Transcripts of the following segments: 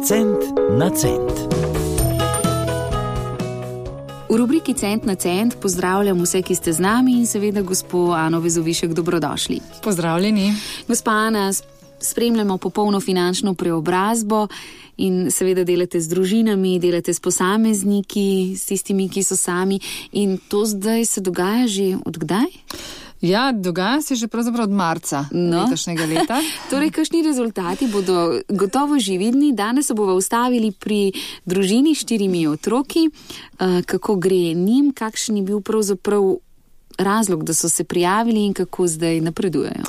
Cent na cent. V rubriki Cent na cent pozdravljam vse, ki ste z nami in seveda gospod Ano Vezovišek, dobrodošli. Pozdravljeni. Gospa Ana, spremljamo popolno finančno preobrazbo in seveda delate z družinami, delate s posamezniki, s tistimi, ki so sami in to zdaj se dogaja že odkdaj? Ja, dogaja se že pravzaprav od marca no. letošnjega leta. torej, kakšni rezultati bodo gotovo že vidni? Danes se bomo ustavili pri družini s štirimi otroki, uh, kako gre njim, kakšen je bil pravzaprav razlog, da so se prijavili in kako zdaj napredujejo.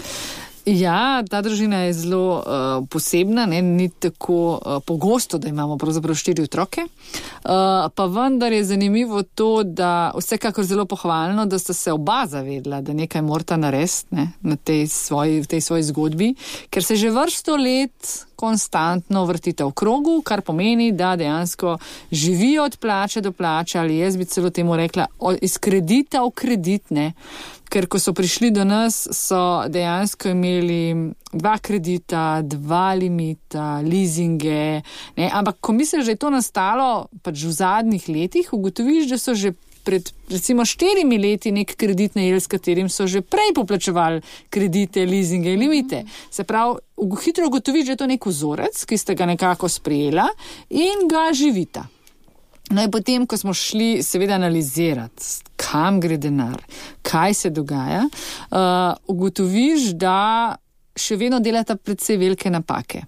Ja, ta družina je zelo uh, posebna, ne? ni tako uh, pogosto, da imamo pravzaprav štiri otroke. Uh, pa vendar je zanimivo to, da vsekakor zelo pohvalno, da sta se oba zavedla, da nekaj morata narediti ne? na tej svoji, tej svoji zgodbi, ker se že vrsto let konstantno vrtite v krogu, kar pomeni, da dejansko živijo od plače do plače ali jaz bi celo temu rekla, iz kredita v kreditne ker ko so prišli do nas, so dejansko imeli dva kredita, dva limita, leasinge. Ne? Ampak, ko misliš, da je to nastalo pač v zadnjih letih, ugotoviš, da so že. Pred recimo štirimi leti nek kredit najeli, s katerim so že prej poplačevali kredite, leasinge in limite. Se pravi, hitro ugotoviš, da je to nek vzorec, ki ste ga nekako sprejela in ga živita. No in potem, ko smo šli seveda analizirati, kam gre denar, kaj se dogaja, uh, ugotoviš, da še vedno delata predvsej velike napake.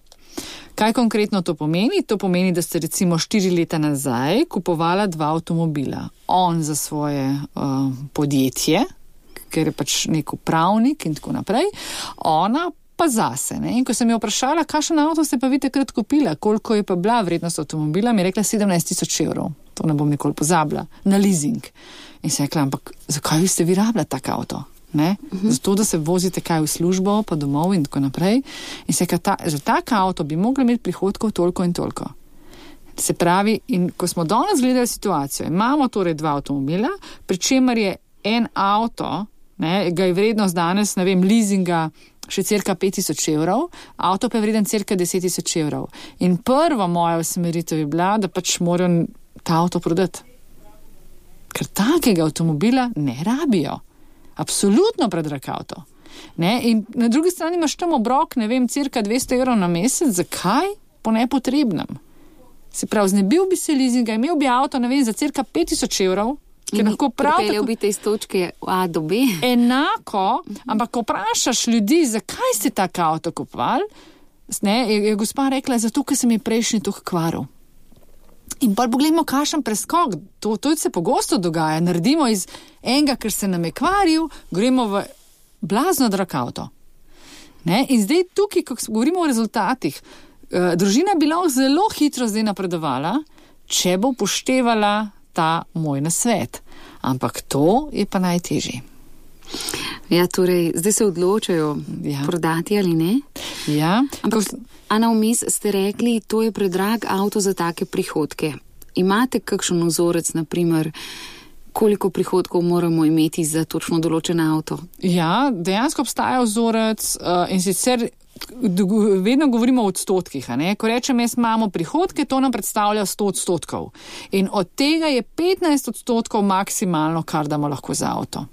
Kaj konkretno to pomeni? To pomeni, da ste recimo štiri leta nazaj kupovala dva avtomobila. On za svoje uh, podjetje, ker je pač nek upravnik in tako naprej, ona pa zase. Ne? In ko sem jo vprašala, kakšen avto ste pa vi takrat kupila, koliko je pa bila vrednost avtomobila, mi je rekla 17 tisoč evrov. To ne bom nikoli pozabila, na leasing. In se je rekla, ampak zakaj ste vi rabljali tak avto? Ne? Mhm. Zato, da se vozite kaj v službo, pa domov in tako naprej. In se rekla, za tak avto bi mogli imeti prihodkov toliko in toliko. Se pravi, in ko smo danes gledali situacijo, imamo torej dva avtomobila, pri čemer je en avto, ne, ga je vrednost danes, ne vem, leasinga še cirka 5000 evrov, avto pa je vreden cirka 10 tisoč evrov. In prva moja usmeritev je bila, da pač moram ta avto prodati. Ker takega avtomobila ne rabijo. Absolutno predrag avto. Ne? In na drugi strani imaš tam obrok, ne vem, cirka 200 evrov na mesec, zakaj? Po nepotrebnem. Se pravi, znebil bi se leasinga, imel bi avto, ne vem, za cirka 5000 evrov, ki lahko prav tako biti iz točke A do B. Enako, ampak ko vprašaš ljudi, zakaj ste ta avto kupovali, je, je gospa rekla, zato ker sem jih prejšnji tuh kvaril. In pa pogledamo, kakšen preskok, to, to se pogosto dogaja. Naredimo iz enega, ker se nam je kvaril, gremo v blazno drag avto. Ne? In zdaj tukaj, ko govorimo o rezultatih, eh, družina bi lahko zelo hitro zdaj napredovala, če bo upoštevala ta moj nasvet. Ampak to je pa najtežje. Ja, torej, zdaj se odločajo, ja. prodati ali ne. Ja. Ampak, Ko... Ana, vmes ste rekli, to je predrag avto za take prihodke. Imate kakšen vzorec, naprimer, koliko prihodkov moramo imeti za točno določen avto? Ja, dejansko obstaja vzorec uh, in sicer vedno govorimo o odstotkih. Ko rečem, jaz imamo prihodke, to nam predstavlja 100 odstotkov. In od tega je 15 odstotkov maksimalno, kar damo lahko za avto.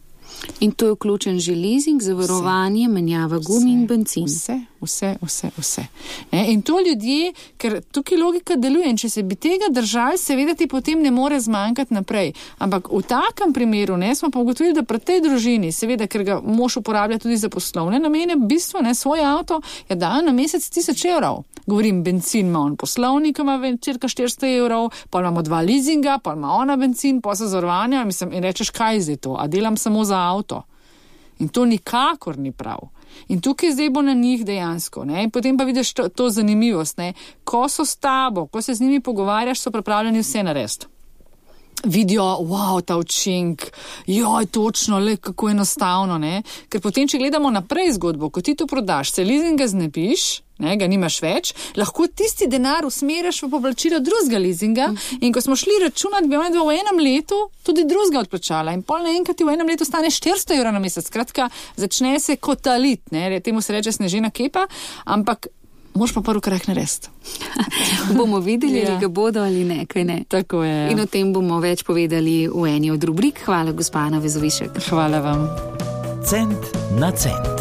In to je vključen že leasing, zavarovanje, menjava gumi in benzin. Vse, vse, vse. vse. Ne, in to ljudje, ker tukaj logika deluje in če se bi tega držali, seveda ti potem ne more zmanjkati naprej. Ampak v takem primeru ne, smo pa ugotovili, da pri tej družini, seveda, ker ga mož uporablja tudi za poslovne namene, bistvo ne svoj avto, je da na mesec 1000 evrov. Govorim, benzin ima on poslovnik, ima cirka 400 evrov, pa imamo dva leasinga, pa ima ona benzin, pa se zavarovanja, mislim, in rečeš, kaj je zdaj to, a delam samo za avto. In to nikakor ni prav. In tukaj zdaj bo na njih dejansko. Ne? In potem pa vidiš to, to zanimivost. Ne? Ko so s tabo, ko se z njimi pogovarjaš, so pripravljeni vse narediti. Vidijo, wow, ta učink, joj, točno, le kako enostavno. Ne? Ker potem, če gledamo naprej zgodbo, ko ti to prodaš, se leasinga znebiš, ne, ga nimaš več, lahko tisti denar usmeriš v poplačilo drugega leasinga. Mm. In ko smo šli računati, bi oni v enem letu tudi drugega odplačala. In pol naenkrat ti v enem letu stane 400 evrov na mesec. Skratka, začne se kot talit, ne, temu se reče snežena kepa, ampak moš pa prvi korak narediti. bomo videli, Ja. ali ga bodo ali ne, kaj ne. Tako je. In o tem bomo več povedali v eni od rubrik. Hvala, gospa Ana Vezovišek. Hvala vam. Cent na cent.